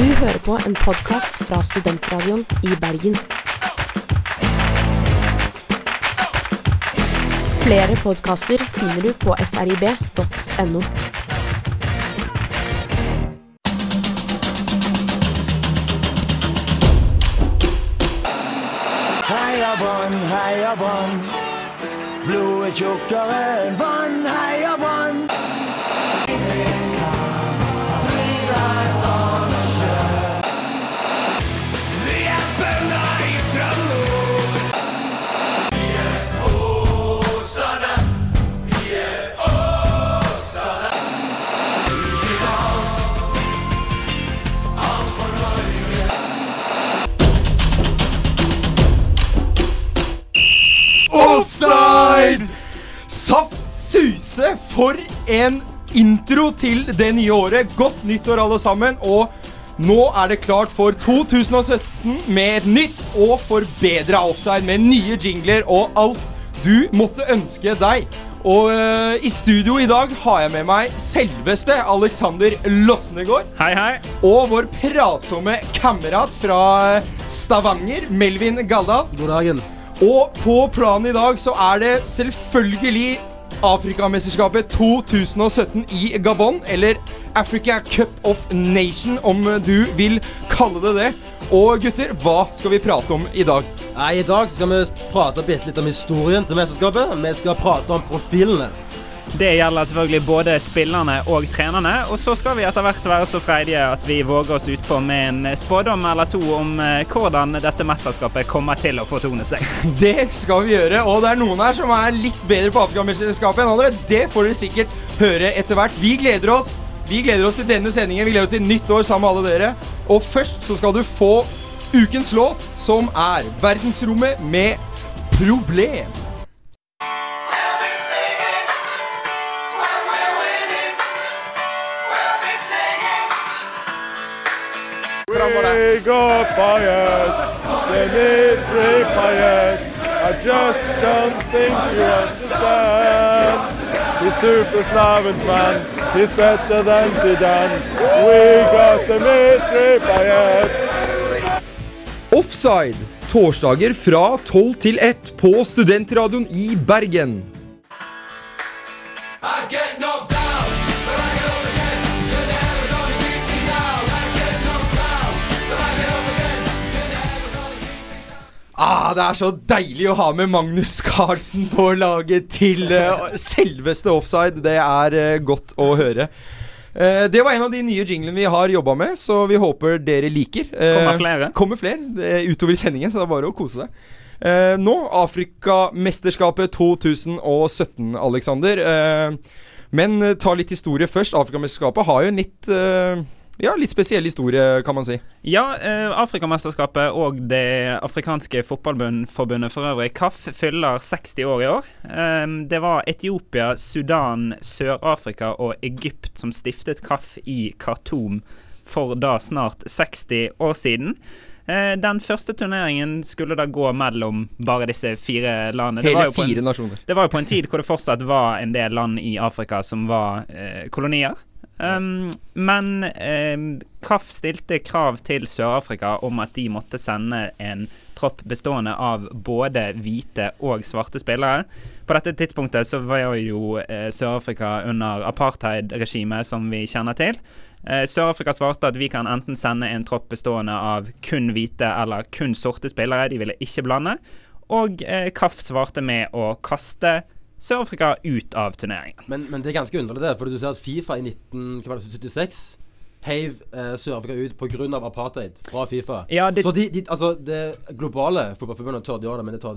Du hører på en podkast fra Studentradioen i Bergen. Flere podkaster finner du på srib.no. Heia Brann, heia Brann. Blodet tjukkere enn vann, heia Brann. For en intro til det nye året. Godt nyttår, alle sammen. Og nå er det klart for 2017 med et nytt og forbedra offside med nye jingler og alt du måtte ønske deg. Og øh, i studio i dag har jeg med meg selveste Alexander Losnegård. Hei, hei. Og vår pratsomme kamerat fra Stavanger, Melvin Galdal. God dagen. Og på planen i dag så er det selvfølgelig Afrikamesterskapet 2017 i Gabon, eller Africa Cup of Nation, om du vil kalle det det. Og gutter, hva skal vi prate om i dag? Nei, I dag skal vi prate litt om historien til mesterskapet. Vi skal prate om profilene. Det gjelder selvfølgelig både spillerne og trenerne. Og så skal vi etter hvert være så freidige at vi våger oss utpå med en spådom eller to om eh, hvordan dette mesterskapet kommer til å fortone seg. Det skal vi gjøre, og det er noen her som er litt bedre på Afrikamesterskapet enn andre. Det får dere sikkert høre etter hvert. Vi gleder oss. Vi gleder oss til denne sendingen. Vi gleder oss til nytt år sammen med alle dere. Og først så skal du få ukens låt, som er Verdensrommet med Problem. We got need three Payet. I just don't think you understand. He's super Slavens man, he's better than Zidane. We got Dimitri Payet. Offside. Torsdager fra 12 til 1 på Studentradioen i Bergen. Ah, det er så deilig å ha med Magnus Carlsen på laget til uh, selveste offside. Det er uh, godt å høre. Uh, det var en av de nye jinglene vi har jobba med, så vi håper dere liker. Kommer flere? Kommer flere utover sendingen, så det er bare å kose seg. Nå Afrikamesterskapet 2017, Alexander. Eh, men ta litt historie først. Afrikamesterskapet har jo en litt Ja, litt spesiell historie, kan man si. Ja, eh, Afrikamesterskapet og Det afrikanske fotballforbundet for øvrig, KAF, fyller 60 år i år. Eh, det var Etiopia, Sudan, Sør-Afrika og Egypt som stiftet KAF i Khartoum for da snart 60 år siden. Eh, Den første turneringen skulle da gå mellom bare disse fire landene. Det var Hele på en- fire nasjoner. Det var jo på en tid hvor det fortsatt var en del land i Afrika som var eh, kolonier. Um, men um, KAF stilte krav til Sør-Afrika om at de måtte sende en tropp bestående av både hvite og svarte spillere. På dette tidspunktet så var jo eh, Sør-Afrika under apartheid-regimet, som vi kjenner til. Eh, Sør-Afrika svarte at vi kan enten sende en tropp bestående av kun hvite eller kun sorte spillere. De ville ikke blande. Og eh, KAF svarte med å kaste Sør-Afrika ut av turneringen. Men, men det er ganske underlig, det. For du ser at Fifa i 1976 heiv eh, Sør-Afrika ut pga. apartheid fra Fifa. Ja, det- Så de, de, altså, det globale fotballforbundet tør de gjøre det, men det tør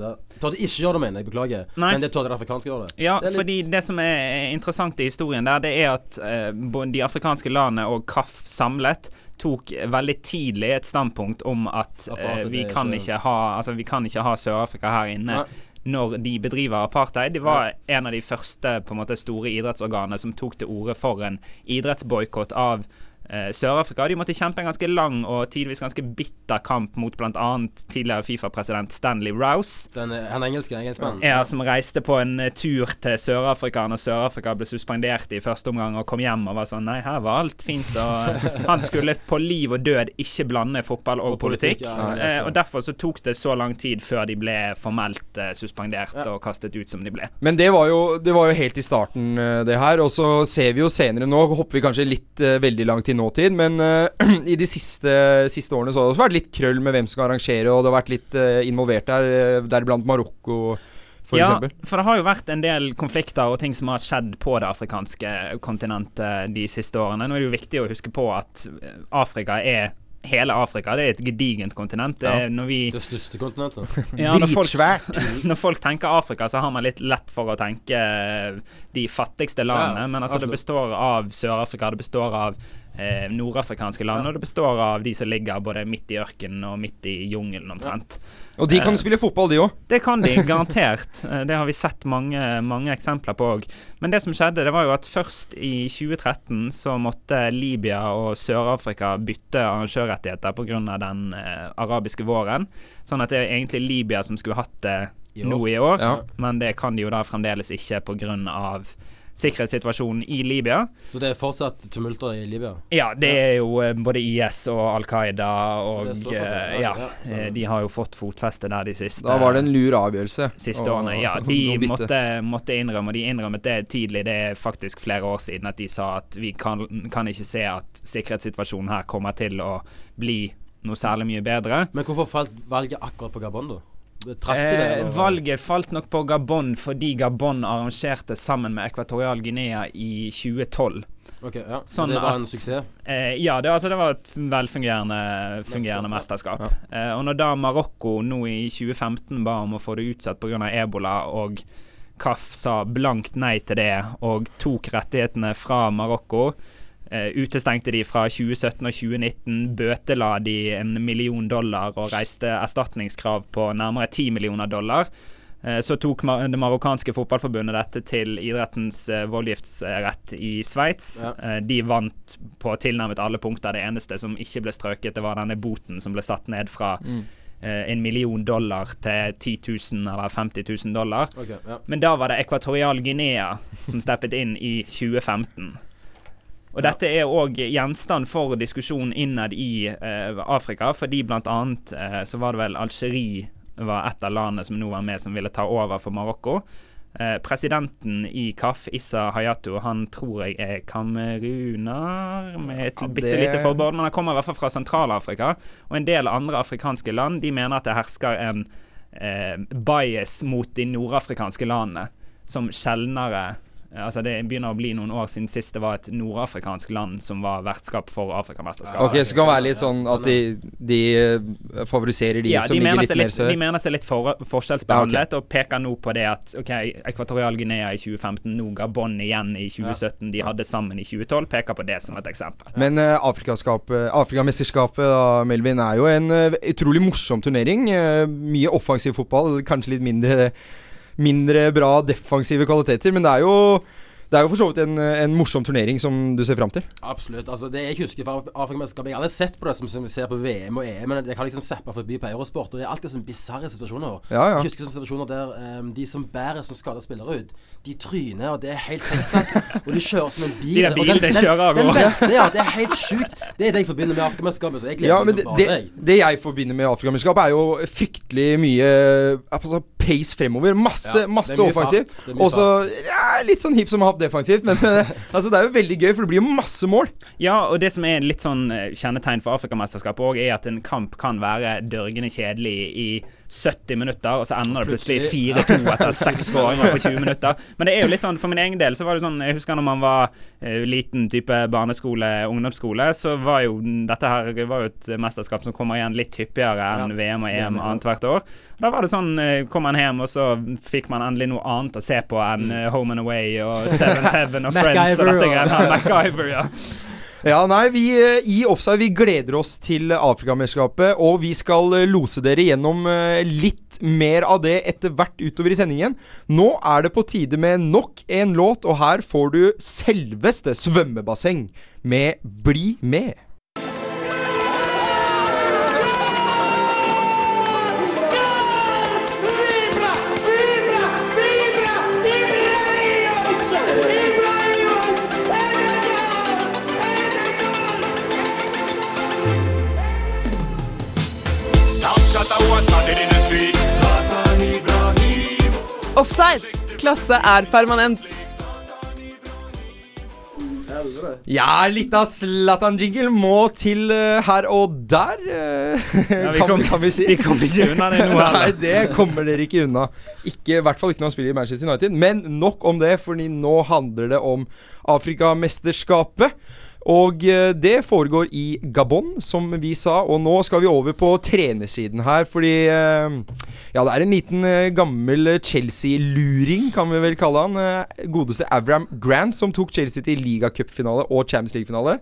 de ikke gjøre det, mener jeg. Beklager. Nei. Men det tør det afrikanske gjøre det. Ja, det litt- fordi det som er interessant i historien der, det er at eh, de afrikanske landene og KAF samlet tok veldig tidlig et standpunkt om at eh, vi, kan ikke- ikke ha, altså, vi kan ikke ha Sør-Afrika her inne. Nei. Når de bedriver apartheid. De var en av de første måte store idrettsorganene som tok til orde for en idrettsboikott av Sør-Afrika. De måtte kjempe en ganske lang og tidvis ganske bitter kamp mot bl.a. tidligere Fifa-president Stanley Rouse. Den, eh, han engelske engelskmannen. Ja, som reiste på en eh, tur til Sør-Afrika når Sør-Afrika ble suspendert i første omgang og kom hjem og var sånn Nei, her var alt fint. Og han skulle på liv og død ikke blande fotball og, Og politikk, politikk. ja, eh, og derfor så tok det så lang tid før de ble formelt eh, suspendert Ja. og kastet ut som de ble. Men det var, jo, det var jo helt i starten, eh, det her. Og så ser vi jo senere nå, hopper vi kanskje litt eh, veldig langt i nåtid, men uh, i de siste, siste årene så har det også vært litt krøll med hvem som skal arrangere, og det har vært litt uh, involvert der, eh, deriblant Marokko, for ja, eksempel. for det har jo vært en del konflikter og ting som har skjedd på det afrikanske kontinentet de siste årene. Nå er det jo viktig å huske på at Afrika er Hele Afrika det er et gedigent kontinent. Det ja. når vi Det største kontinentet. Ja, når folk, Dritsvært. når folk tenker Afrika, så har man litt lett for å tenke de fattigste landene. Ja, men altså, det består av Sør-Afrika, det består av eh, nordafrikanske land, og det består av de som ligger både midt i ørkenen og midt i jungelen, omtrent. Og de kan spille fotball, de òg. Det kan de, garantert. Eh, Det har vi sett mange, mange eksempler på òg. Men det som skjedde, det var jo at først i 2013 så måtte Libya og Sør-Afrika bytte arrangørrettigheter pga. den eh, arabiske våren. Sånn at det er egentlig Libya som skulle hatt det I nå i år, Ja. men det kan de jo da fremdeles ikke pga. Sikkerhetssituasjonen i Libya. Så det er fortsatt tumulter i Libya. Ja, det er jo eh, både IS og Al Qaida og er ja. ja, Ja, eh, de har jo fått fotfeste der de siste Da var det en lur avgjørelse. siste å- årene. Ja, de måtte, måtte innrømme, og de innrømmet det tidlig. Det er faktisk flere år siden at de sa at vi kan, kan ikke se at sikkerhetssituasjonen her kommer til å bli noe særlig mye bedre. Men hvorfor falt valget akkurat på Gabon, da? Eh, valget falt nok på Gabon fordi Gabon arrangerte sammen med Ekvatorial Guinea i 2012. Ok, ja. Sånn det var at- en suksess? Eh, ja, det, altså, det var et velfungerende fungerende Mesterskap, Ja. Eh, og når da Marokko nå i 2015 ba om å få det utsatt pga. ebola, og KAF sa blankt nei til det og tok rettighetene fra Marokko, utestengte de fra 2017 og 2019, bøtela de en million dollar og reiste erstatningskrav på nærmere 10 millioner dollar. Eh, Så tok det marokkanske fotballforbundet dette til idrettens eh, voldgiftsrett i Sveits. Ja. Eh, De vant på tilnærmet alle punkter. Det eneste som ikke ble strøket, det var denne boten som ble satt ned fra eh, en million dollar til 10 000 eller 50 000 dollar. Okay, ja. Men da var det Ekvatorial Guinea som steppet inn i 2015. Og dette er òg gjenstand for diskusjon innad i eh, Afrika, fordi blant annet eh, så var det vel Algerie var et av landene som nå var med som ville ta over for Marokko. Eh, presidenten i KAF, Issa Hayato, han tror jeg er kameruner, med et Ja, bitte lite forbehold, men han kommer i hvert fall fra Sentral-Afrika. Og en del andre afrikanske land de mener at det hersker en eh, bias mot de nordafrikanske landene, som sjeldnere Altså Det begynner å bli noen år siden sist det var et nordafrikansk land som var vertskap for Afrikamesterskapet. Ok, så det kan være litt sånn at de, de favoriserer de Ja, som de ligger litt mer sør. de mener seg litt for, forskjellsbehandlet og peker nå på det at ok, Ekvatorial Guinea i 2015, nå Gabon igjen i 2017, de hadde sammen i 2012, peker på det som et eksempel. Men uh, Afrikamesterskapet, da, Melvin, er jo en uh, utrolig morsom turnering. Uh, mye offensiv fotball, kanskje litt mindre, mindre bra defensive kvaliteter. Men det er jo det er jo for så vidt en, en morsom turnering som du ser fram til. Absolutt. altså Det jeg husker fra Afrikamesterskapet Jeg har aldri sett på det som, som vi ser på VM og EM, men jeg har liksom zappa forbi på Eurosport, og det er alltid sånne bisarre situasjoner. Ja, ja. Jeg husker sånne situasjoner der um, de som bærer som skader spillere ut, de tryner, og det er helt Texas. og de kjører som en bil. De der og den, den- de den- kjører av den gårde. Ja, det er helt sjukt. Det er det jeg forbinder med Afrikamesterskapet. Så jeg gleder Ja, meg det, som bare det, jeg. det jeg forbinder med Afrikamesterskapet, er jo fryktelig mye altså, pace fremover. Masse, Ja, masse offensivt. Og så ja, litt sånn hipp som happ defensivt. Men eh, altså, det er jo veldig gøy, for det blir jo masse mål. Ja, og det som er litt sånn eh, kjennetegn for Afrikamesterskapet òg, er at en kamp kan være dørgende kjedelig i 70 minutter, og så ender det plutselig 4-2 etter seks skåringer på 20 minutter. Men det er jo litt sånn, for min egen del så var det sånn Jeg husker når man var uh, liten type barneskole, ungdomsskole, så var jo dette her var jo et mesterskap som kommer igjen litt hyppigere enn Ja, VM og EM annethvert år. Og Da var det sånn uh, Kom man hjem, og så fikk man endelig noe annet å se på enn eh, Home and Away og Seven Heaven og Friends og dette greiene her. MacGyver, ja. Ja, nei, vi eh, i Offside vi gleder oss til Afrikamesterskapet, og vi skal eh, lose dere gjennom eh, litt mer av det etter hvert utover i sendingen. Nå er det på tide med nok en låt, og her får du selveste svømmebasseng med Bli med. Offside. Klasse er permanent. Ja, litt av Zlatan-jingle må til uh, her og der, uh, Ja, vi kan, kom- kan vi si. Vi kommer ikke unna det nå Nei, det kommer dere ikke unna. Ikke, I hvert fall ikke når han spiller i Manchester United. Men nok om det, for nå handler det om Afrikamesterskapet. Og eh, det foregår i Gabon, som vi sa. Og nå skal vi over på trenersiden her, fordi eh, Ja, det er en liten eh, gammel Chelsea-luring, kan vi vel kalle han. Godeste Avram Grant, som tok Chelsea til ligacupfinale og Champions League-finale.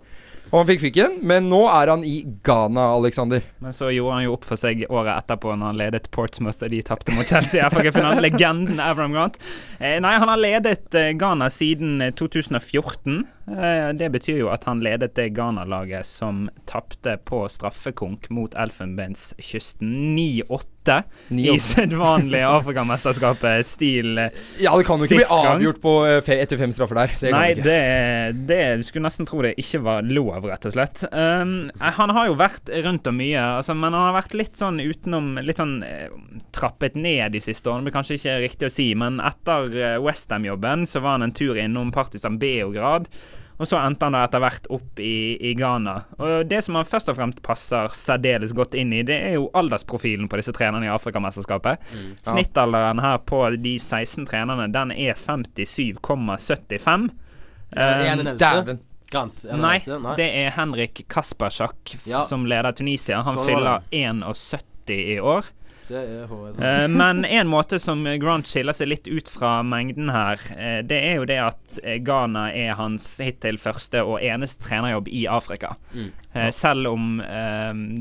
Og han fikk fikken, men nå er han i Ghana, Alexander. Men så gjorde han jo opp for seg året etterpå når han ledet Portsmouth og de tapte mot Chelsea FA-finalen. Legenden Avram Grant. Nei, han har ledet Ghana siden eh, 2014. Eh, det betyr jo at han ledet det Ghana-laget som tapte på straffekonk mot Elfenbenskysten 9-8 i 9-8. sedvanlig Afrikamesterskapet-stil. eh, Ja, det kan jo ikke bli avgjort på, eh, etter fem straffer der. Det Nei, det det, Du skulle nesten tro det ikke var lov, rett og slett. Um, han har jo vært rundt om mye, altså, men han har vært litt sånn utenom Litt sånn trappet ned de siste årene. Det blir kanskje ikke riktig å si, men etter Westham-jobben så var han en tur innom Partisan Beograd. Og så endte han da etter hvert opp i, i Ghana. Og Det som han først og fremst passer særdeles godt inn i, det er jo aldersprofilen på disse trenerne i Afrikamesterskapet. Snittalderen her på de 16 trenerne, den er 57,75. Ja, Um? Dæven. Grant? Er Nei. Nei. det er Henrik Kaspersjak Ja. som leder Tunisia. Han Sånn fyller 71 i år. Eh, men en måte som Grant skiller seg litt ut fra mengden her, eh, det er jo det at eh, Ghana er hans hittil første og eneste trenerjobb i Afrika. Mm. Selv om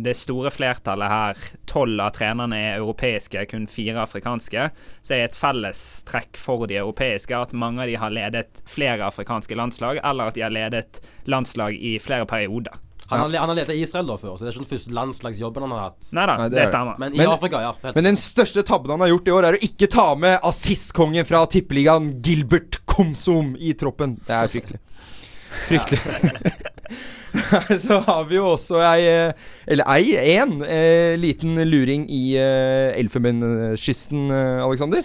det store flertallet her, tolv av trenerne er europeiske, kun fire afrikanske, så er et fellestrekk for de europeiske at mange av de har ledet flere afrikanske landslag, eller at de har ledet landslag i flere perioder. Han har, han har ledet i Israel da før, så det er ikke den første landslagsjobben han har hatt. Neida, Nei, det det, er det. stemmer. Men i Men- Afrika, ja. Helt. Men den største tabben han har gjort i år, er å ikke ta med assistkongen fra tippeligaen, Gilbert Komsom, i troppen. Det er fryktelig. Fryktelig. Så har vi jo også ei, eh, eller ei, én eh, liten luring i eh, Elfenbenskysten, Aleksander. Alexander.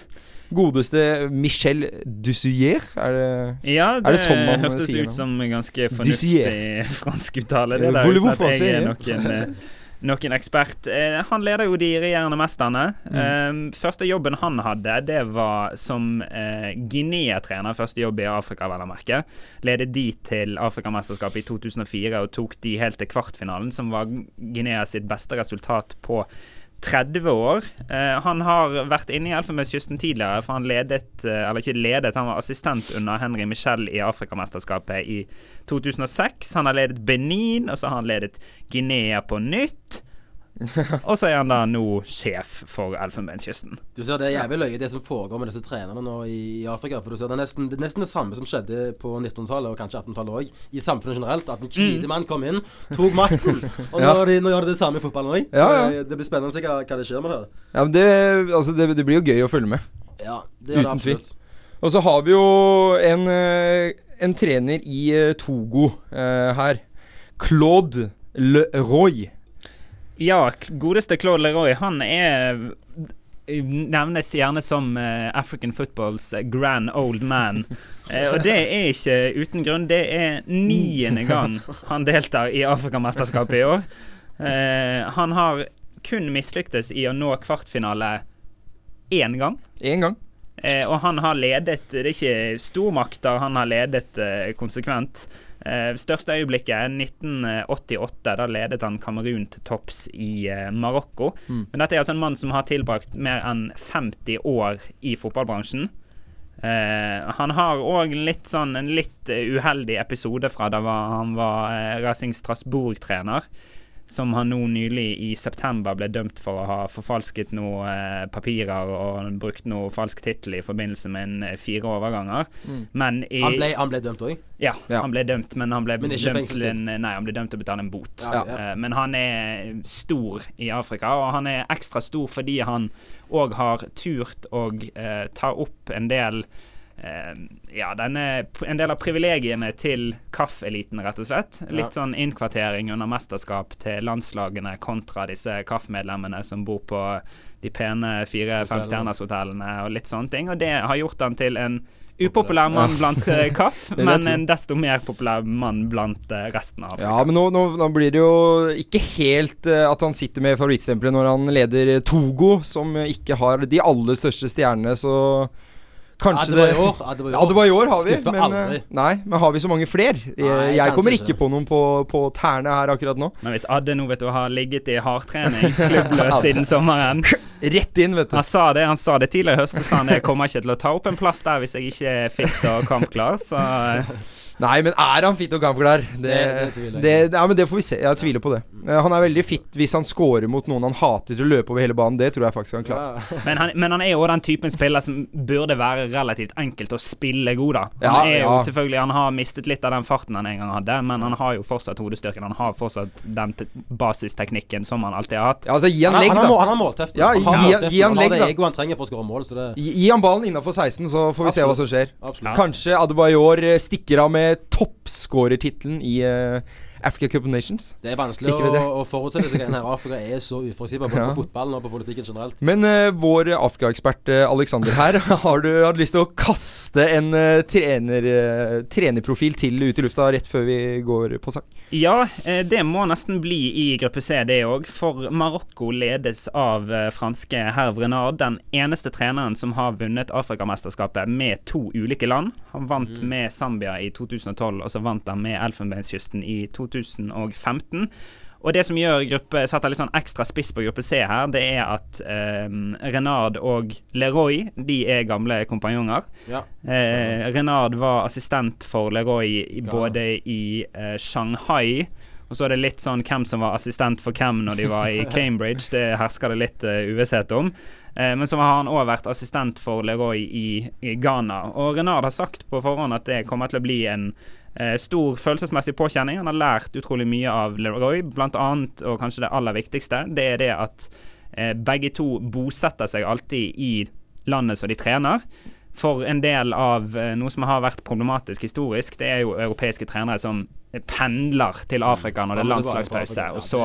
Godeste Michel Dussier? er det Ja, det, Er det sånn man hørtes sier ut nå? som en ganske fornuftig fransk uttale. Det der, uten at jeg er noen, eh, noen ekspert. Eh, han leder jo de regjerende mesterne. Mm. Eh, første jobben han hadde, det var som Guinea-trener. Første jobb i Afrika, vel å merke. Ledet de til Afrikamesterskapet i 2004 og tok de helt til kvartfinalen, som var Guinea sitt beste resultat på 30 år. Eh, han har vært inne i Elfenbenskysten tidligere, for han ledet eh, Eller ikke ledet, han var assistent under Henry Michel i Afrikamesterskapet i 2006. Han har ledet Benin, og så har han ledet Guinea på nytt. Og så er han da nå sjef for Elfenbenskysten. Du ser Det er jævlig løye det som foregår med disse trenerne nå i, Afrika. For du ser Det er nesten det, nesten det samme som skjedde på 1900-tallet og kanskje 1800-tallet òg. I samfunnet generelt. At en hvit mann kom inn, tok makten. Og nå, gjør de, nå gjør de det samme i fotballen òg. Ja, ja. det- blir spennende å se hva, hva det skjer med det. Ja, men det, altså det, det blir jo gøy å følge med. Ja, det gjør det absolutt. tvil. Og så har vi jo en, eh, en trener i eh, Togo uh, her. Claude Leroy. Ja, godeste Claude Leroy, han er Nevnes gjerne som eh, African footballs grand old man. Eh, og det er ikke uten grunn. Det er niende gang han deltar i Afrikamesterskapet i år. Eh, han har kun mislyktes i å nå kvartfinale én gang. Én gang. Eh, og han har ledet Det er ikke stormakter han har ledet eh, konsekvent. Eh, største øyeblikket er 1988. Da ledet han Kamerun til topps i eh, Marokko. Men dette er altså en mann som har tilbrakt mer enn 50 år i fotballbransjen. Eh, han har òg litt sånn en litt eh, uheldig episode fra da var, han var Racing Strasbourg-trener. Som han nå nylig i september ble dømt for å ha forfalsket noen eh, papirer og brukt noe falsk tittel i forbindelse med en eh, fire overganger. Men i Han ble, han ble dømt òg? ja, Ja. han ble dømt, men han ble Men dømt til en. Nei, han ble dømt til å betale en bot. Ja, Ja. Eh, Men han er stor i Afrika, og han er ekstra stor fordi han òg har turt å eh, ta opp en del eh, ja, denne, en del av privilegiene til KAF-eliten, rett og slett. Litt sånn innkvartering under mesterskap til landslagene kontra disse KAF-medlemmene som bor på de pene fire-fem stjerners-hotellene og litt sånne ting. Og det har gjort han til en upopulær mann blant eh, KAF, men en desto mer populær mann blant eh, resten av Afrika. Ja, men nå, nå, nå blir det jo ikke helt uh, at han sitter med favorittstempelet når han leder Togo, som ikke har de aller største stjernene, så kanskje det var i år. Ja, det var i år, har vi. Skuffer Men, eh, aldri. nei, men har vi så mange flere? Jeg, Nei, jeg kommer ikke. ikke på noen på, på tærne her akkurat nå. Men hvis Adde nå vet du har ligget i hardtrening, klubbløs siden sommeren Rett inn, vet du. Han sa det han sa det tidligere i høst, og sa han jeg kommer ikke til å ta opp en plass der hvis jeg ikke er fit og kampklar. Så Nei, men er han fit og kampklar? Det, Det- det det, ja, men det får vi se. Jeg tviler på det. Eh, Han er veldig fit hvis han scorer mot noen han hater til å løpe over hele banen. Det tror jeg faktisk han klarer. Ja. Men han, men han er jo den typen spiller som burde være relativt enkelt å spille god, da. Han Ja, er jo ja. selvfølgelig Han har mistet litt av den farten han en gang hadde, men han har jo fortsatt hodestyrken. Han har fortsatt den te- basisteknikken som han alltid har hatt. Ja, altså, gi han legg, han, har, han har. Ja, han har, gi- målteften, gi han han har det egoet han trenger for å skåre mål, så det Gi, gi han ballen innafor 16, så får vi se hva som skjer. Absolutt. Kanskje Adebayor stikker av med toppskårertittelen i uh, Africa Cup of Nations. Det er vanskelig å, å forutse disse greiene her. Afrika er så uforutsigbar både Ja. på fotballen og på politikken generelt. Men uh, vår Afrika-ekspert eh, Alexander her, har du, hatt lyst til å kaste en uh, trener, eh, trenerprofil til ut i lufta rett før vi går på sak? Ja, eh, det må nesten bli i gruppe C, det òg. For Marokko ledes av eh, franske Herv Renard, den eneste treneren som har vunnet Afrikamesterskapet med to ulike land. Han vant med Zambia i 2012, og så vant han med Elfenbenskysten i 2015. Og det som gjør gruppe, setter litt sånn ekstra spiss på gruppe C her, det er at eh, Renard og Leroy de er gamle kompanjonger. Ja. Eh, Renard var assistent for Leroy i, både i eh, Shanghai og så er det litt sånn hvem som var assistent for hvem når de var i Cambridge. Det hersker det litt uh, uvisshet om. Uh, men så har han òg vært assistent for Leroy i, i Ghana. Og Renard har sagt på forhånd at det kommer til å bli en eh, stor følelsesmessig påkjenning. Han har lært utrolig mye av Leroy, blant annet, og kanskje det aller viktigste, det er det at begge to bosetter seg alltid i landet som de trener. For en del av noe som har vært problematisk historisk, det er jo europeiske trenere som pendler til Afrika når det er landslagspause, og så,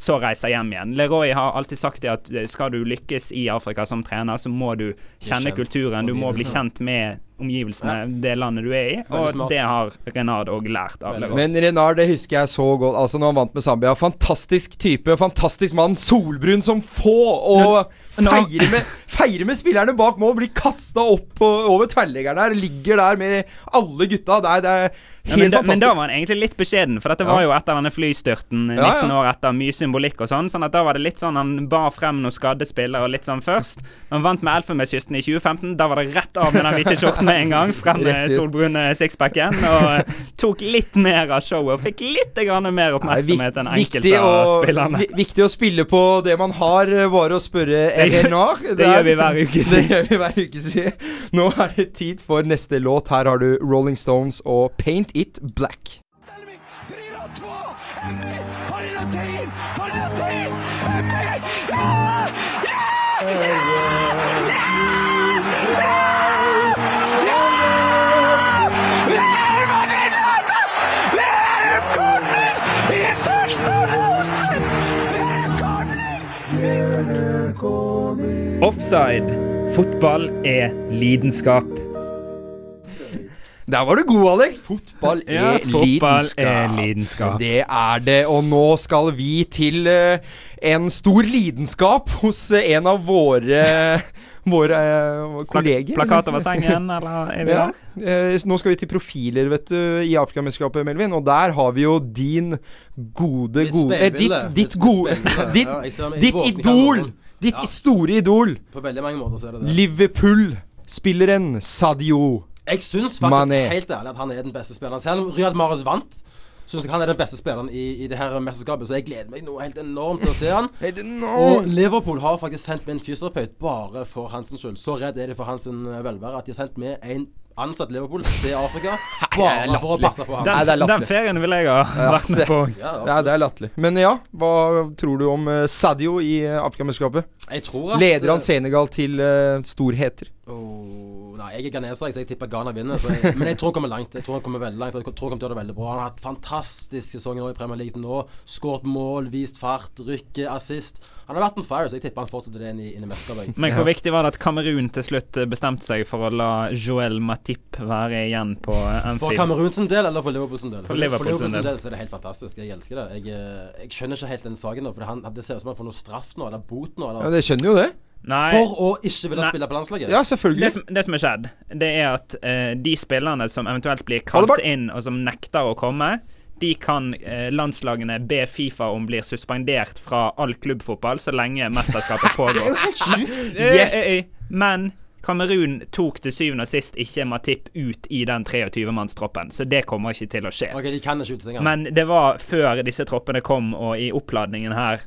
så reiser hjem igjen. Leroy har alltid sagt det at eh, skal du lykkes i Afrika som trener, så må du kjenne kulturen, du må bli kjent med omgivelsene, det landet du er i, og det har Renard òg lært av Leroy. Men Renard, det husker jeg så godt. Altså når han vant med Zambia. Fantastisk type, fantastisk mann. Solbrun som få. Og Feirer med, feire med spillerne bak mål. Blir kasta opp og, over tverrleggeren der. Ligger der med alle gutta. Det er, det er Ja, helt men, da, men da var han egentlig litt beskjeden, for dette Ja. var jo etter denne flystyrten eh, Ja, 19 ja. år etter, mye symbolikk og sånn. Sånn at da var det litt sånn han bar frem noen skadde spillere og litt sånn først. Han vant med Elfenbenskysten i 2015. Da var det rett av med den hvite skjorten med en gang. Frem med solbrune sixpacken. Og eh, tok litt mer av showet og fikk litt grann mer er oppmerksomhet enn enkelte av spillerne. viktig å spille på det man har, eh, bare å spørre Renard. det gjør vi hver uke, siden. Det gjør vi hver uke, siden. Nå er det tid for neste låt. Her har du Rolling Stones og Paint It Black. Offside. Fotball er lidenskap. Der var du god, Alex. Fotball er Ja, fotball lidenskap. er lidenskap. Det er det, og nå skal vi til uh, en stor lidenskap hos uh, en av våre Våre eh, kolleger. Plakat over sengen, eller er vi Ja. der? Eh, nå skal vi til profiler, vet du, i Afrikamesterskapet, Melvin. Og der har vi jo din gode, gode eh. Ditt, ditt Ditt gode. Ditt, ditt idol! Ditt Ja. store idol. På veldig mange måter så er det det. Liverpool-spilleren Sadio. Jeg syns faktisk Mané. helt ærlig at han er den beste spilleren. Selv om Riyad Mahrez vant, Syns han er den beste spilleren i, i det her mesterskapet, så jeg gleder meg noe helt enormt til å se han. Og Liverpool har faktisk sendt med en fysioterapeut bare for Hansens skyld. Så redd er de for hans eh, velvære at de har sendt med en ansatt Liverpool til Afrika bare for å passe på ham. Det Den, den ferien vil jeg ha vært med på. Ja, Ja, det er latterlig. Men ja, hva tror du om eh, Sadio i uh, Afrikamesterskapet? Leder han eh, Senegal til eh, storheter? Nei, jeg er ganeser, så jeg tipper Ghana vinner. Så jeg, men jeg tror han kommer langt. Jeg tror han kommer veldig langt Jeg tror han kommer til å gjøre det veldig bra. Han har hatt fantastisk sesong i Premier League nå. Skåret mål, vist fart, rykke, assist. Han har vært en fire, så jeg tipper han fortsetter det inn i, inn i mesterskapet. Men hvor viktig var det at Kamerun til slutt bestemte seg for å la Joel Matip være igjen på Anfield? For? Kamerun sin del, eller for Liverpool sin del? For Liverpool sin del. så er det helt fantastisk. Jeg elsker det. Jeg, eh, jeg skjønner ikke helt den saken nå, for han, det ser ut som han får noe straff nå, eller bot nå. Ja, det skjønner jo det. Nei, for å ikke ville Nei. spille på landslaget. Ja, det selvfølgelig. som, det som er skjedd, det er at eh, de spillerne som eventuelt blir kalt inn, og som nekter å komme, de kan eh, landslagene be Fifa om blir suspendert fra all klubbfotball så lenge mesterskapet pågår. Yes. Eh, eh, eh, Men Kamerun tok til syvende og sist ikke Matip ut i den 23-mannstroppen, så det kommer ikke til å skje. Okay, de kan ikke Men det var før disse troppene kom, og i oppladningen her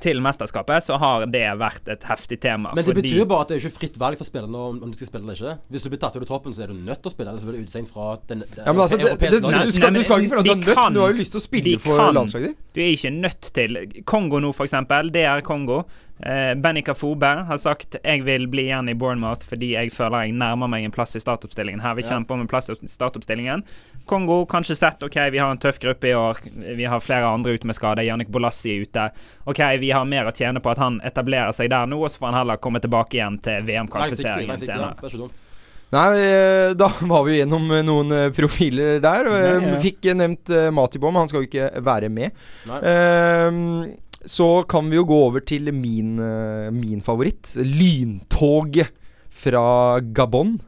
til mesterskapet, så har det vært et heftig tema. Men det fordi- betyr jo bare at det er ikke fritt valg for spillerne om, om de skal spille eller ikke. Hvis du blir tatt ut av troppen, så er du nødt til å spille, eller så blir du utestengt fra den, den Ja, men altså, det, det, europeiske du, skal, du skal ikke føle at du er nødt, kan- du har jo lyst til å spille for landslaget ditt. Du er ikke nødt til Kongo nå, for eksempel. Det er Kongo. Eh, Benny Kafobe har sagt jeg vil bli igjen i Bournemouth fordi jeg føler jeg nærmer meg en plass i startoppstillingen. Her vil Ja. kjempe om en plass i startoppstillingen. Kongo kanskje sett OK, vi har en tøff gruppe i år. Vi har flere andre ute med skade. Jannik Bolassi er ute. OK, vi har mer å tjene på at han etablerer seg der nå, og så får han heller komme tilbake igjen til VM-kvalifiseringen senere. ja. senere. Det er ikke. Nei, eh, da var vi gjennom eh, noen eh, profiler der. eh, Ja. Fikk nevnt Matibom, han skal jo ikke være med. Nei. Ehm, så kan vi jo gå over til min, eh, min favoritt. Lyntoget fra Gabon.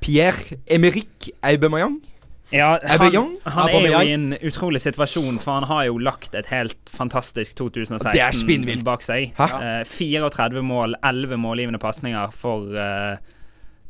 Pierre Emerick Aubameyang. Ja, han, han er jo i en utrolig situasjon, for han har jo lagt et helt fantastisk er 2016 bak seg. Hæ? Eh, 34 mål, 11 målgivende pasninger for eh,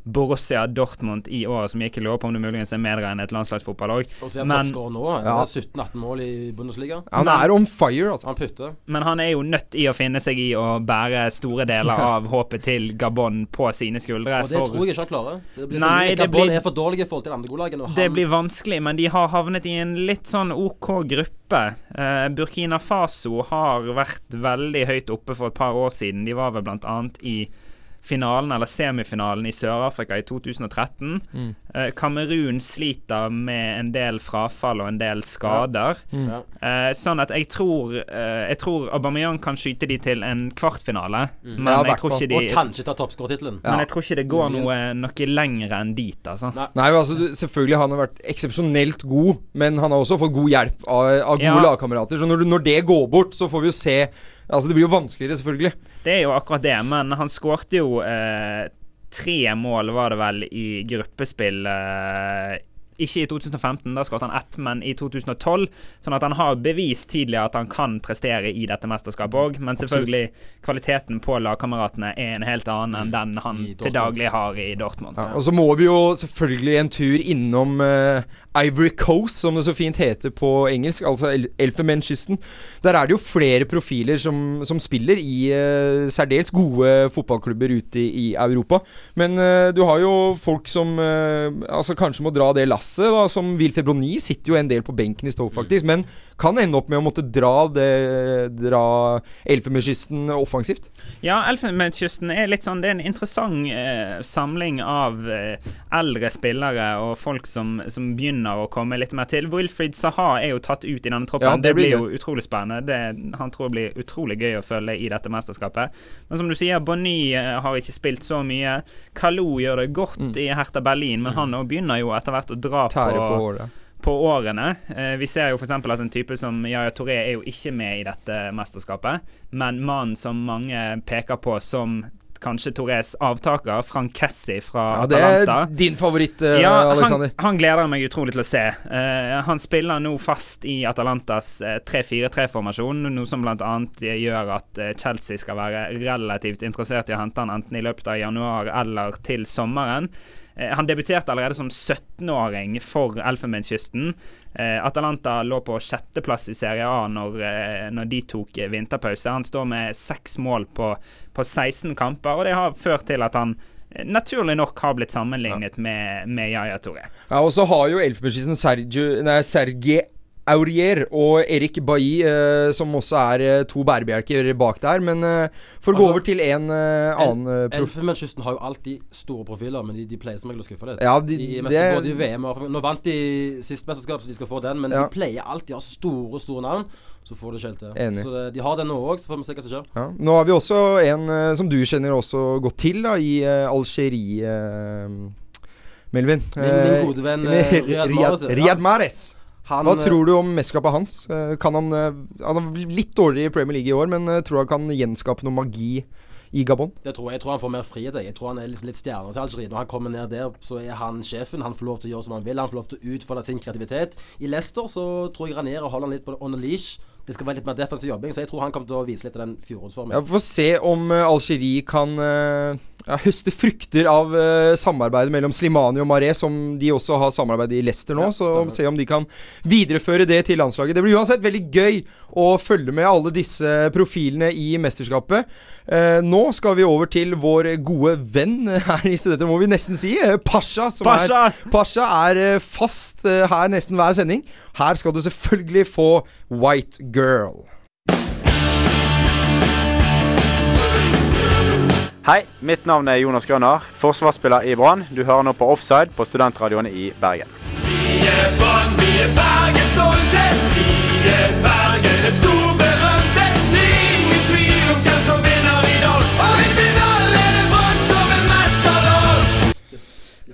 Borussia Dortmund i året som gikk. Jeg lurer på om det muligens er medregnet landslagsfotball òg. Og så er han nå. Ja. 17-18 mål i Bundesliga. Han er on fire, altså. Han putter. Men han er jo nødt i å finne seg i å bære store deler av håpet til Gabon på sine skuldre. Og det for- tror jeg ikke han klarer. Det blir Nei, for, Gabon blir- er for dårlige i forhold til de andre Det han- blir vanskelig, men de har havnet i en litt sånn OK gruppe. Uh, Burkina Faso har vært veldig høyt oppe for et par år siden. De var vel blant annet i finalen, eller semifinalen, i Sør-Afrika i 2013. Mm. Eh, Kamerun sliter med en del frafall og en del skader. Ja. Eh, sånn at jeg tror eh, Jeg tror Aubameyang kan skyte de til en kvartfinale, men Ja, jeg tror ikke ikke Og kanskje ta toppskårertittelen. Ja. Men jeg tror ikke det går noe, noe lenger enn dit, altså. Nei. Nei, altså du, Selvfølgelig han har vært eksepsjonelt god, men han har også fått god hjelp av, av gode Ja. lagkamerater. Så når, når det går bort, så får vi jo se Altså Det blir jo vanskeligere, selvfølgelig. Det er jo akkurat det, men han skårte jo eh, tre mål, var det vel, i gruppespill. Eh, ikke i 2015, da skåret han ett, men i 2012. Sånn at han har bevist tidligere at han kan prestere i dette mesterskapet òg. Men selvfølgelig, kvaliteten på lagkameratene er en helt annen enn den han til daglig har i Dortmund. Ja, og så må vi jo selvfølgelig en tur innom uh, Ivory Coast, som det så fint heter på engelsk. Altså El Elfenbenskysten. Der er det jo flere profiler som, som spiller i uh, særdeles gode fotballklubber ute i, i Europa. Men uh, du har jo folk som altså kanskje må dra det lasset, da. Som Wilfred Brony sitter jo en del på benken i Stoke, faktisk. Men kan ende opp med å måtte dra, det, dra Elfenbenskysten offensivt. Ja, Elfenbenskysten er litt sånn Det er en interessant eh, samling av eh, eldre spillere og folk som, som begynner å komme litt mer til. Wilfred Saha er jo tatt ut i denne troppen. Ja, det det, blir jo jo utrolig spennende. Det, han tror det blir utrolig gøy å følge i dette mesterskapet. Men som du sier, Bonny eh, har ikke spilt så mye. Kalou gjør det godt Mm. i Hertha Berlin, men han begynner jo etter hvert å dra Tære på på, året. på årene. Eh, vi ser jo f.eks. at en type som Yaya Toré er jo ikke med i dette mesterskapet, men mannen som mange peker på som kanskje Tourés avtaker, Frank Kessi fra Ja, det er din favoritt, eh, Ja, han, Alexander. han gleder jeg meg utrolig til å se. Eh, han spiller nå fast i Atalantas eh, 3-4-3-formasjon, noe som bl.a. gjør at Chelsea skal være relativt interessert i å hente han enten i løpet av januar eller til sommeren. Eh, Han debuterte allerede som 17-åring for Elfenbenskysten. Eh, Atalanta lå på sjetteplass i Serie A når, eh, når de tok vinterpause. Han står med seks mål på, på 16 kamper, og det har ført til at han naturlig nok har blitt sammenlignet med, med Yaya Touré. Ja, og så har jo Elfenbenskysten Sergio Nei, Sergej Aurier og Erik Bailly, eh, som også er eh, to bærebjelker bak der. Men eh, for å gå Altså, over til en eh, annen eh, prof... Elfenbenskysten har jo alltid store profiler, men de, de pleier som regel å skuffe litt. Ja, de- I, det- både i VM og Nå vant de sist mesterskap, så de skal få den, men Ja. de pleier alltid å ha store, store navn. Så får det ikke helt til. Enig. Så det, de har den nå òg, så får vi se hva som skjer. Ja. Nå har vi også en eh, som du kjenner også godt til, da, i uh, Algerie, eh, Melvin. Min, min Eh, gode venn Riyad, eh, Riyad Mahrez. Han, Hva eh, tror du om mesterskapet hans? Eh, Kan han eh, Han er litt dårligere i Premier League i år, men tror du han kan gjenskape noe magi i Gabon? Det tror jeg. jeg tror han får mer frihet. jeg. Tror han er litt stjerne til Algerie. Når han kommer ned der, så er han sjefen. Han får lov til å gjøre som han vil. Han får lov til å utfolde sin kreativitet. I Leicester så tror jeg Ranieri holder han litt på on a leash. Det skal være litt mer defensiv jobbing, så jeg tror han kommer til å vise litt av den fjorårsformen. Ja, Vi får se om uh, Algerie kan uh, ja, høste frukter av uh, samarbeidet mellom Slimani og Maré, som de også har samarbeid i Leicester nå. Ja, så stemmer. se om de kan videreføre det til landslaget. Det blir uansett veldig gøy å følge med alle disse profilene i mesterskapet. Nå skal vi over til vår gode venn her i stedet, må vi nesten si. Pasha. Som Pasha! Er, Pasha er fast her nesten hver sending. Her skal du selvfølgelig få White Girl. Hei, mitt navn er Jonas Grønner, forsvarsspiller i Brann. Du hører nå på Offside på studentradioene i Bergen. Vi er Brann, vi er Bergen stolte. Vi er Bergen er storberømte.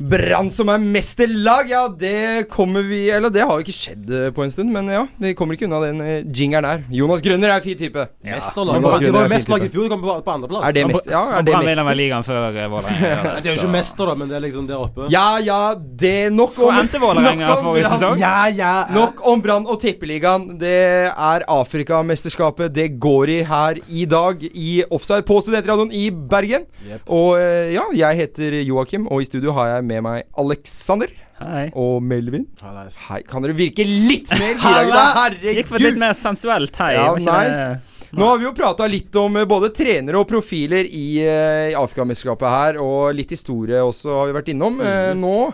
Brann som er mesterlag, ja, det kommer vi Eller det har jo ikke skjedd eh, på en stund, men ja, vi kommer ikke unna den uh, jingeren her. Jonas Grønner er en fin type. Mesterlag. Jonas Det var er mesterlag i fjor, du kom på, på andreplass. Er det mest, ja, er det vel mester? ligaen før Vålerenga. Ja, Det er jo ikke mester, da, men det er liksom der oppe. Ja, ja, det Nok Hvor om endte Vålerenga nok forrige sesong? Ja, ja. Nok om Brann og Tippeligaen. Det er Afrikamesterskapet det går i her i dag i Offside på Studentradioen i Bergen. Yep. Og eh, ja, jeg heter Joakim, og i studio har jeg med meg Alexander Hei. og Melvin. Hallais. Hei, kan dere virke litt mer gira? Herregud! Gikk for litt mer sensuelt hei. Ja, nei. det- Nå har vi jo prata litt om eh, både trenere og profiler i, eh, i Afrikamesterskapet her, og litt historie også har vi vært innom. Eh, Mhm. nå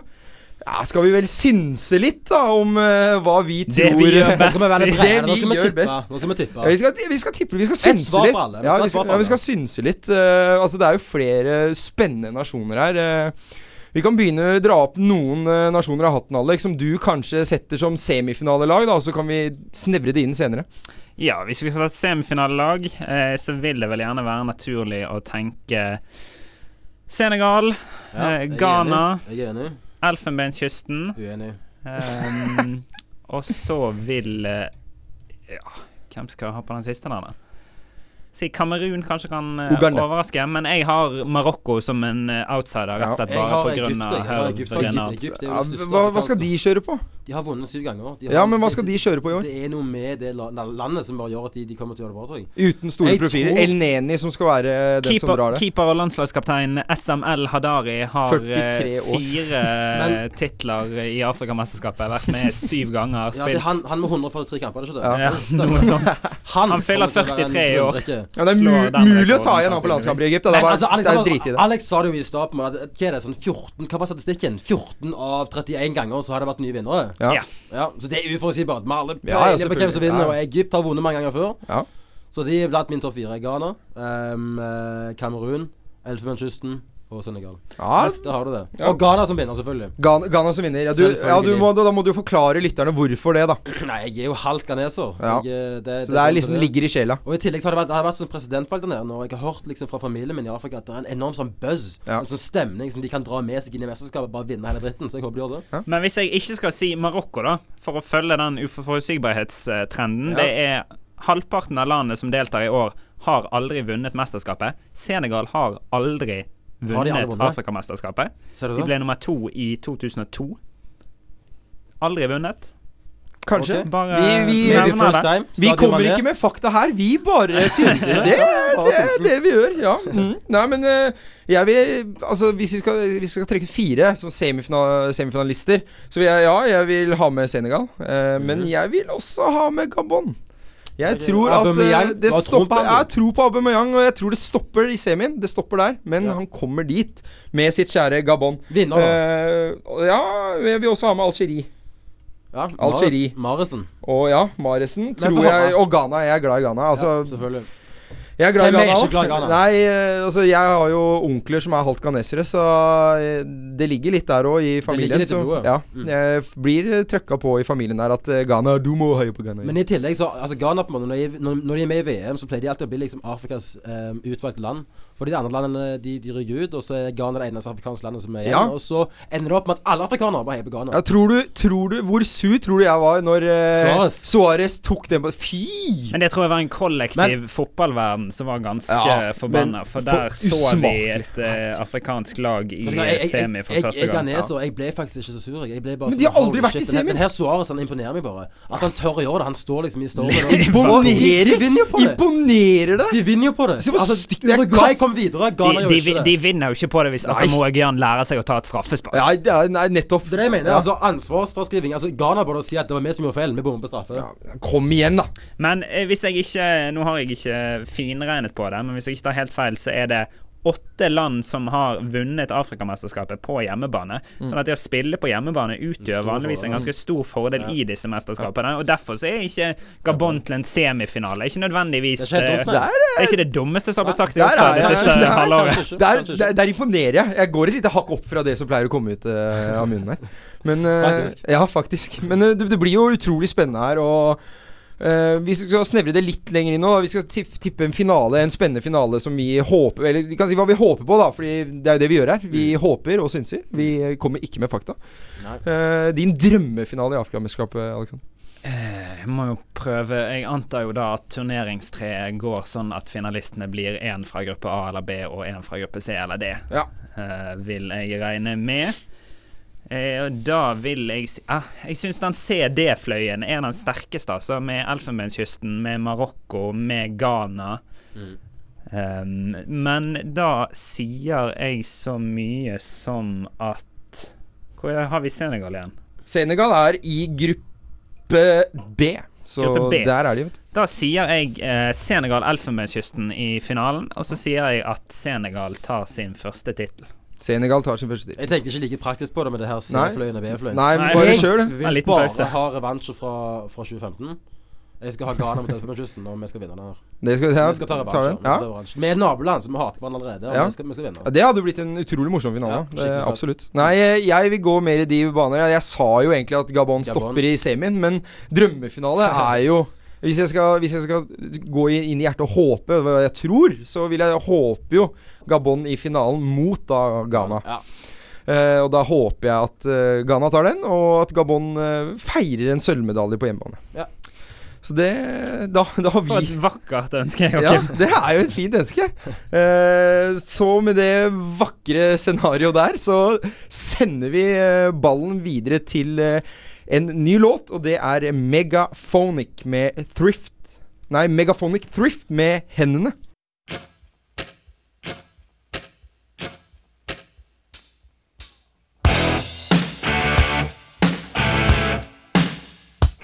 ja, skal vi vel synse litt da om uh, hva vi Det tror vi gjør Nå skal vi Det vi skal vi gjør tippe. best. Nå skal vi tippe. Ja, vi, skal, vi skal tippe, vi skal Et synse svar litt. Vi Ja, skal ha vi skal, ja, vi skal synse litt. Uh, altså, det er jo flere spennende nasjoner her. eh. Vi kan begynne å dra opp noen eh, nasjoner av hatten, Alex, som du kanskje setter som semifinalelag. da, Så kan vi snevre det inn senere. Ja, hvis vi skal ta et semifinalelag, eh, så vil det vel gjerne være naturlig å tenke Senegal, Ja, eh, Ghana. Elfenbenskysten. Uenig. Um, og så vil eh, Ja, hvem skal ha på den siste der, da? Si Kamerun kanskje kan eh, Uganda. overraske, men jeg har Marokko som en eh, outsider, rett og slett bare på Egypt. Ja, hva, hva skal de kjøre på? De har vunnet syv ganger. De har, Ja, men hva skal de kjøre på i år? Det er noe med det landet som bare gjør at de, de kommer til å gjøre det bra, tror jeg. Uten store profiler. El Neni som skal være den som drar det. keeper og landslagskaptein SML Hadari har 43 eh, fire Men- titler i Afrikamesterskapet. Vært med syv ganger. Ja, det er han, han med 143 kamper, er det ikke det? Ja. ja, noe sånt. Han, Han fyller kommer til å være en 43 i år. Ja, det er mu mulig å ta igjen han på landskamper i Egypt. Det er, bare, altså, Alex, det er drit i det. Alex sa det jo i starten med at hva er det, sånn 14 Hva var statistikken? 14 av 31 ganger så har det vært nye vinnere. Ja. Ja. Så det er uforutsigbart. Vi har alle Ja, ja, peiling på hvem som vinner, og Egypt har vunnet mange ganger før. Ja. Så de er blant min topp fire. Ghana, um, Kamerun, Elfenbenskysten og Senegal. Ja, Der har du det. Og Ghana som vinner, selvfølgelig. Ghana, Ghana som vinner. Ja, du, ja, du må, da, da må du forklare lytterne hvorfor det, da. Nei, jeg er jo halvt ghaneser. Ja. Jeg, eh, det, Så det er liksom det. ligger i sjela. Og i tillegg så har det vært, det har vært sånn presidentvalg der nede nå. og Jeg har hørt liksom fra familien min i Afrika at det er en enorm sånn buzz. Ja. En sånn stemning som de kan dra med seg inn i mesterskapet. og Bare vinne hele dritten. Så jeg håper de gjør det. Men hvis jeg ikke skal si Marokko, da, for å følge den uforutsigbarhetstrenden Ja. Det er halvparten av landene som deltar i år, har aldri vunnet mesterskapet. Senegal har aldri Har aldri vunnet? Afrikamesterskapet. De ble nummer to i 2002. Aldri vunnet. Kanskje. Okay. Bare Vi- vi- time. Vi kommer ikke med fakta her, vi bare synser. Det, det er det vi gjør, ja. Mm. Nei, men eh, jeg vil Altså, hvis vi skal, hvis vi skal trekke fire semifinal, semifinalister, så vil jeg Ja, jeg vil ha med Senegal, eh, men jeg vil også ha med Gabon. Jeg tror at eh, Aubameyang, det du på stopper? Jeg tror på Aubameyang, og jeg tror det stopper i semien. Det stopper der, men Ja. han kommer dit med sitt kjære Gabon. Vinner, da. Eh, ja, vi vil også ha med Algerie. Ja, Algerie. Maresen. Og ja, Maresen tror jeg Og Ghana. Jeg er glad i Ghana. Altså, ja, selvfølgelig. Jeg er glad i er Ghana Ghana? Nei, eh, altså jeg har jo onkler som er halvt ghanesere, så eh, det ligger litt der òg i familien. så, ja, Mm. Jeg blir trøkka på i familien der at eh, Ghana Du må høye på Ghana. Men i tillegg så Altså Ghana på en måte Når de, når de er med i VM, så pleier de alltid å bli liksom Afrikas um, utvalgte land. Fordi de andre landene de, de ryker ut, og så er Ghana det eneste afrikanske landet som er igjen. Ja. Og så ender det opp med at alle afrikanere bare er på Ghana. ja, tror, du, tror du Hvor sur tror du jeg var når eh, Suarez. Suarez tok den på Fy! Men det tror jeg var en kollektiv fotballverden som var ganske Ja, forbanna. men For for der så vi et eh, afrikansk lag i jeg, jeg, semi for jeg, første jeg, jeg, gang. er så jeg ble faktisk ikke så sur. Jeg ble bare Men de sånn, har aldri vært i semi! Men her- Suárez han imponerer meg bare. At han tør å gjøre det. Han står liksom i stormen. Imponerer! De vinner jo på det. Imponerer det? De vinner jo på det. Se hvor Altså, stygt det er. Kom videre. Ghana De, gjør de, de vinner jo ikke på det hvis altså, Nei. Moagian lærer seg å ta et straffespark. Ja, det er- nei, nettopp. Det er det jeg mener. Ja. Altså Ansvarsfraskriving. Altså Ghana burde si at det var vi som gjorde feil. Vi bommet på straffe. Ja, Kom igjen, da. Men eh, hvis jeg ikke Nå har jeg ikke finregnet på det, men hvis jeg ikke tar helt feil, så er det åtte land som har vunnet Afrikamesterskapet på hjemmebane. Sånn at det å spille på hjemmebane utgjør vanligvis en ganske stor fordel i disse mesterskapene. Og derfor så er ikke Gabon til en semifinale. Ikke nødvendigvis Det er ikke det, det er ikke det dummeste som har blitt sagt i USA det siste Der- halvåret. Der, der, der imponerer jeg. Jeg går et lite hakk opp fra det som pleier å komme ut uh, av munnen her. Men uh, Faktisk. Ja, faktisk. Men uh, det, det blir jo utrolig spennende her, og eh, vi skal snevre det litt lenger inn nå. Vi skal tippe en finale, en spennende finale som vi håper Eller vi kan si hva vi håper på, da, Fordi det er jo det vi gjør her. Vi håper og synser. Vi eh, kommer ikke med fakta. Uh, Eh, din drømmefinale i Afrikamesterskapet, Alexander? Jeg må jo prøve Jeg antar jo da at turneringstreet går sånn at finalistene blir én fra gruppe A eller B og én fra gruppe C eller D. Ja. Uh, vil jeg regne med. Eh, og da vil jeg si ah, Jeg syns den CD-fløyen er den sterkeste, altså. Med Elfenbenskysten, med Marokko, med Ghana. Mm. Um, men da sier jeg så mye som at Hvor har vi Senegal igjen? Senegal er i gruppe B. Så Gruppe B. der er de, vet du. Da sier jeg eh, Senegal Elfenbenskysten i finalen, og så sier jeg at Senegal tar sin første tittel. Senegal tar sin første tittel. Jeg tenkte ikke like praktisk på det med det her C-fløyen og B-fløyen. Nei, Nei, bare kjør, du. Vil bare ha revansjer fra, fra 2015. Jeg skal ha Ghana mot Elfenbenskysten, og vi skal vinne den her. Det skal, ja, vi skal ta tar den. Vi Ja. er et naboland, så vi hater hverandre allerede. Og Ja. vi, skal, vi skal vinne. Ja, det hadde blitt en utrolig morsom finale. Ja, det, absolutt. Nei, eh, jeg vil gå mer i de baner. Jeg, jeg sa jo egentlig at Gabon, Gabon. stopper i semien, men drømmefinale er jo hvis jeg, skal, hvis jeg skal gå inn i hjertet og håpe hva jeg tror, så vil jeg håpe jo Gabon i finalen mot da Ghana. Ja. Uh, og da håper jeg at uh, Ghana tar den, og at Gabon uh, feirer en sølvmedalje på hjemmebane. Ja. Så det Da, da har vi et vakkert ønske, Okay. ja, det er jo et fint ønske. Så med det vakre scenarioet der, så sender vi ballen videre til en ny låt, og det er Megaphonic med Thrift. Nei, Megaphonic Thrift med Hendene.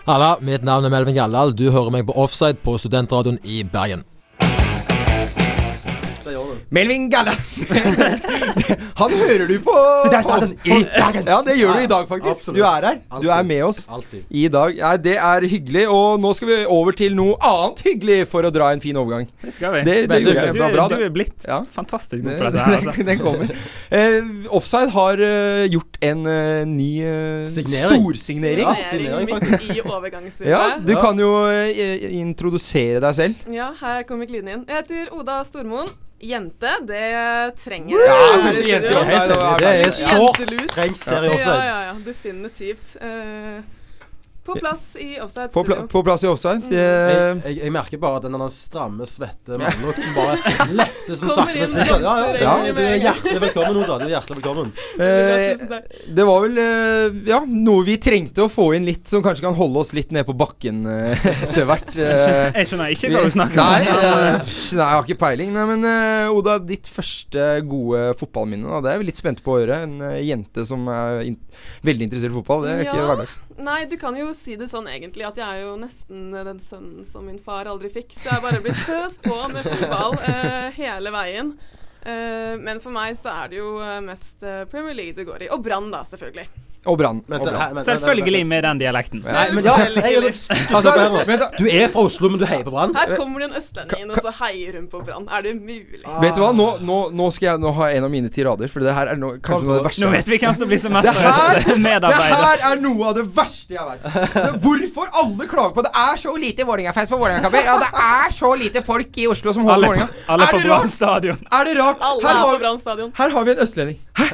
Halla, mitt navn er Melvin Gjallal. Du hører meg på Offside på Studentradioen i Bergen. Melvin Galland. Han hører du på. Ja, det gjør du i dag, faktisk. Absolutt. Du er her. Du er med oss. Altid. I dag. Ja, det er hyggelig. Og nå skal vi over til noe annet hyggelig for å dra en fin overgang. Det skal vi. Det, det gjorde jeg. du, bra, du er blitt Ja. fantastisk god på dette her. Altså. Den, kommer. Uh, Offside har uh, gjort en uh, ny uh, Signering. storsignering. Ja, Ja. signering, midt i overgangsvinduet. du kan jo introdusere deg selv. Ja, her kommer glidende inn. Jeg heter Oda Stormoen. Jente, det trenger Ja, første jente Det er så trengt serie Ja, Offside. ja, ja, definitivt. Eh, På plass i offside På, pla på plass i offside. Mm. Eh, Jeg, jeg, jeg merker bare at den stramme, svette mannlukten bare letter som sakte. inn. Ja, ja, ja, du er hjertelig velkommen, Oda. Du er hjertelig velkommen. eh, det var vel eh, ja, noe vi trengte å få inn litt, som kanskje kan holde oss litt ned på bakken eh, etter hvert. eh. Jeg skjønner ikke hva du snakker Nei, om. eh, nei, jeg har ikke peiling. Nei, men eh, Oda, ditt første gode fotballminne, da, det er vi litt spente på å høre. En eh, jente som er in veldig interessert i fotball. Det er ikke Ja. hverdags. Nei, du kan jo si det sånn egentlig at jeg er jo nesten den sønnen som min far aldri fikk. Så jeg har bare blitt pøst på med fotball eh, hele veien. Eh, men for meg så er det jo eh, mest eh, Premier League det går i. Og Brann, da, selvfølgelig. Og Brann. Selvfølgelig med den dialekten. Nei, men ja. Du er fra Oslo, men du heier på Brann? Her kommer det en østlending inn, og så heier hun på Brann. Er det mulig? Vet du hva, nå, nå, nå skal jeg nå ha en av mine tirader, for det her er no, kanskje noe av det verste. Nå vet vi hvem som blir som mest Det her- Det her er noe av det verste jeg vet. Hvorfor alle klager på det? er så lite Vålerenga-fans på Vålerenga-kamper. Ja, det er så lite folk i Oslo som holder Vålerenga. alle Er på det Brann rart? stadion. Er det rart? Alle er på har, Brann stadion. her har vi en østlending. Hæ?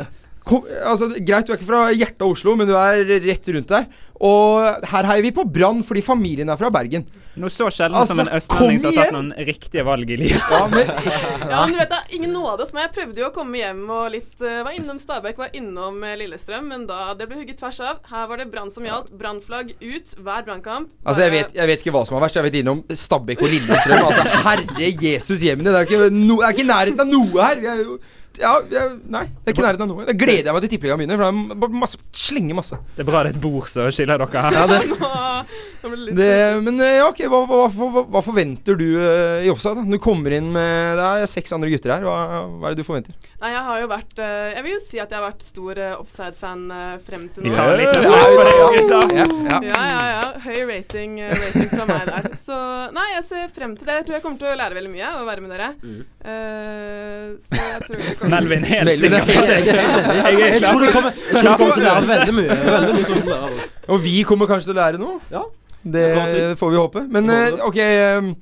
Kom, altså, greit, du er ikke fra hjertet av Oslo, men du er rett rundt der. Og her heier vi på Brann fordi familien er fra Bergen. Noe så sjelden Altså, som en østlending som har tatt noen riktige valg i livet. Ja, men Ja, men du vet da, Ingen nåde hos meg. Jeg prøvde jo å komme hjem og litt uh, Var innom Stabæk, var innom eh, Lillestrøm, men da det ble hugget tvers av. Her var det Brann som gjaldt. Brannflagg ut hver brannkamp. Altså, jeg vet, jeg vet ikke hva som er verst. Jeg vet innom Stabæk og Lillestrøm. Altså, herre Jesus hjemmene. Det er ikke, no, det er ikke nærheten av noe her. Vi er jo ja, jeg, nei, det er ikke nærheten av noe. Da gleder jeg meg til tippeligaen begynner. For det er masse, slenger masse. Det er bra det er et bord som skiller dere her. Ja, det, det men eh, ja, ok, hva, hva, hva, hva, forventer du eh, i offside? da? Du kommer inn med Det er seks andre gutter her. Hva, hva er det du forventer? Nei, jeg har jo vært eh, Jeg vil jo si at jeg har vært stor uh, offside-fan eh, frem til nå. Vi tar en liten Ja, applaus for ja, det, ja. Ja, ja. Ja, ja, ja. Høy rating, eh, rating fra meg der. Så nei, jeg ser frem til det. Jeg tror jeg kommer til å lære veldig mye å være med dere. Eh, så jeg tror det kommer Melvin helt er sikkert. Jeg er Jeg tror du kommer, jeg kommer til å lære veldig mye. Veldig mye kommer til å lære av oss. Og vi kommer kanskje til å lære noe. Ja. Det får vi håpe. Men eh, ok eh,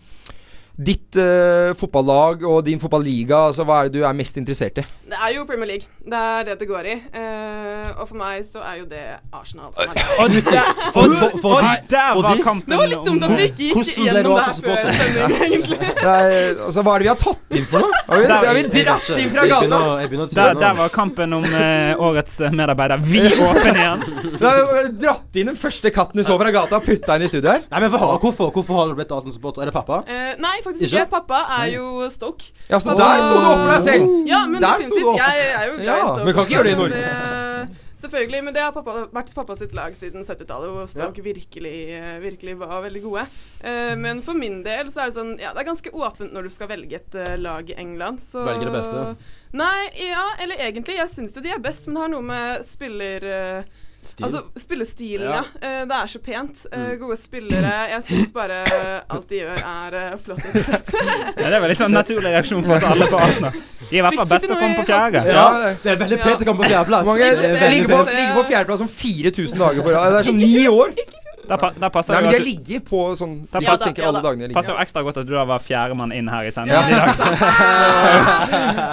Ditt uh, fotballag og din fotballiga, altså hva er det du er mest interessert i? Det er jo Premier League. Det er det det går i. Uh, og for meg så er jo det Arsenal som er Og der, For- for- for- og der var de? kampen Det var litt dumt at vi ikke gikk gjennom det her før sending, egentlig. Det altså, hva er det vi har tatt inn for noe? Har vi, har vi dratt inn fra gata? der, der var kampen om uh, årets medarbeider vi åpner igjen. Har dratt inn den første katten du så fra gata og putta inn i studio her. Nei, men for, Hvorfor Hvorfor har du blitt Arsenal-supporter? Er det pappa? Uh, nei, faktisk Ikke? ikke. Pappa er jo Stoke. Ja, så der sto du opp for deg selv! Ja, men Der sto du opp. Jeg er jo glad Ja, i Stoke. men kan ikke gjøre det i Norge. men det- Selvfølgelig, men det har pappa, vært pappa sitt lag siden 70-tallet, hvor Stoke virkelig, eh, virkelig var veldig gode. Uh, men for min del så er det sånn Ja, det er ganske åpent når du skal velge et uh, lag i England, så Velger det beste. Nei, ja, eller egentlig. Jeg syns jo de er best, men det har noe med spiller... eh, Stil. Altså spillestilen, Ja. ja. Eh, det er så pent. Mm. gode spillere. Jeg syns bare alt de gjør, er eh, flott. Ja, det var litt sånn naturlig reaksjon for oss alle på Arsenal. De er i hvert fall best å komme på fjerde. Ja, Det er veldig pent å komme på fjerdeplass. Mange er ligger på, ligger på fjerdeplass om 4000 dager på rad. Det er sånn ni år. Der, pa, der passer Nei, men jeg ligget på sånn Da Hvis passer- ja alle da. dagene ligger. passer jo ekstra godt at du da var fjerdemann inn her i Ja. sendingen i dag.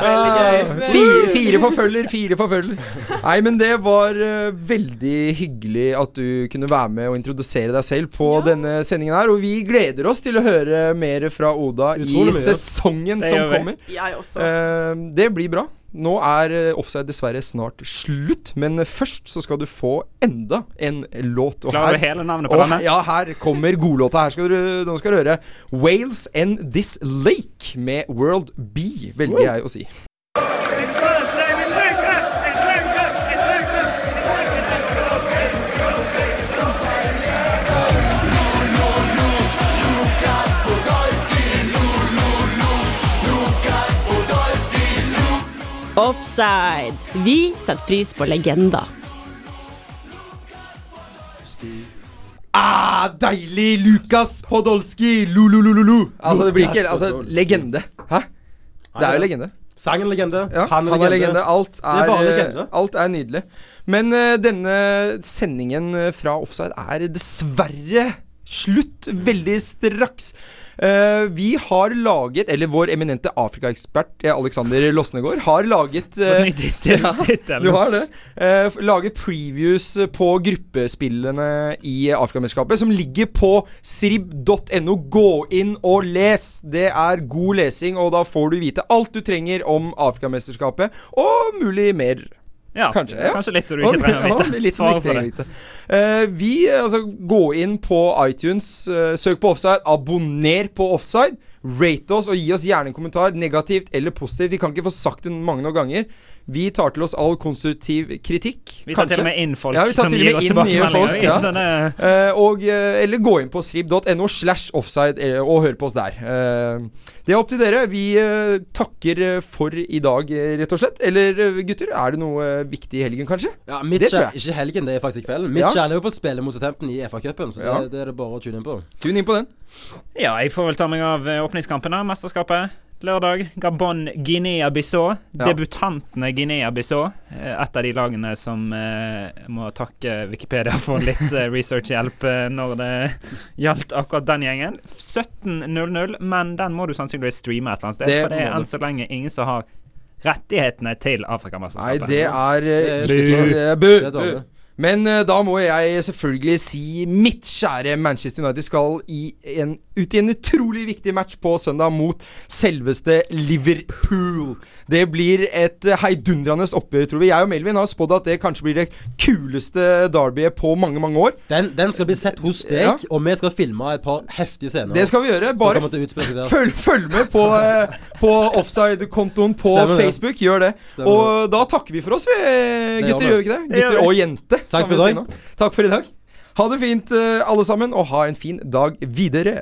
Veldig gøy. Fire, fire forfølger, fire forfølger. Nei, men det var uh, veldig hyggelig at du kunne være med og introdusere deg selv på Ja. denne sendingen her. Og vi gleder oss til å høre mer fra Oda Utrolig i mye. sesongen Det som kommer. Jeg også. Uh, det blir bra. Nå er eh, offside dessverre snart slutt, men eh, først så skal du få enda en låt. Og Klarer du hele navnet på og, denne? ja, her kommer godlåta. Her skal du, nå skal du høre Wales and This Lake med World B, velger jeg å si. Offside. Vi setter pris på legender. Ah, deilig! Lukas Podolski! Lu-lu-lu-lu-lu. Altså, det blir ikke Altså, legende. Hæ? Det er jo legende. Sangen legende. Ja, han er legende. Alt er er, eh, legende. alt er nydelig. Men uh, denne sendingen eh, fra Offside er dessverre slutt veldig straks. Eh, vi har laget, eller vår eminente Afrikaekspert eh, Alexander Losnegård har laget eh, tittel. Du har det. Laget previews på gruppespillene i Afrikamesterskapet, som ligger på srib.no. Gå inn og les. Det er god lesing, og da får du vite alt du trenger om Afrikamesterskapet, og mulig mer. Ja, Kanskje, ja. kanskje litt så du ikke trenger å Ja, vite. trenger å vite. Uh, vi, altså, gå inn på iTunes, uh, søk på Offside, abonner på Offside. Rate oss og gi oss gjerne en kommentar, negativt eller positivt. Vi kan ikke få sagt det mange nok ganger. Vi tar til oss all konstruktiv kritikk. Vi tar kanskje. til og med inn folk Ja, vi tar som til gir oss tilbakemeldinger. folk, ja. sånne... uh, Eh, og, eh, eller gå inn på srib.no slash offside eh, og hør på oss der. Uh, det er opp til dere. Vi takker for i dag, rett og slett. Eller gutter, er det noe viktig i helgen, kanskje? Ja, mitt Det tror jeg. ikke helgen, det er faktisk i kvelden. Mitt Ja. på å spiller mot Southampton i FA-cupen, så Ja. det, det er det bare å tune inn på. Tune inn på den. ja, jeg får vel ta meg av åpningskampen, da. Mesterskapet. Lørdag. Gabon, Guinea-Bissau. Ja. Debutantene Guinea-Bissau. eh, Et av de lagene som eh, må takke Wikipedia for litt eh, researchhjelp eh, når det gjaldt akkurat den gjengen. 17.00, men den må du sannsynligvis streame et eller annet sted. Det for det er enn så lenge ingen som har rettighetene til Nei, Afrikamesterskapet. er Det er Bu! Bu. Men uh, da må jeg selvfølgelig si mitt kjære Manchester United skal i en, ut i en utrolig viktig match på søndag mot selveste Liverpool. Det blir et eh, heidundrende oppgjør, tror vi. Jeg og Melvin har spådd at det kanskje blir det kuleste derbyet på mange, mange år. Den, den skal bli sett hos deg, Ja. og vi skal filme et par heftige scener. Det skal vi gjøre. Bare følg, følg med på, eh, på offside-kontoen på Stemmer det. Facebook. Gjør det. Stemmer Og da takker vi for oss, vi, eh, Det gutter. Gjør vi ikke det? Det Gutter og jente. Takk for i dag. Takk for i dag. Ha det fint, eh, alle sammen, og ha en fin dag videre.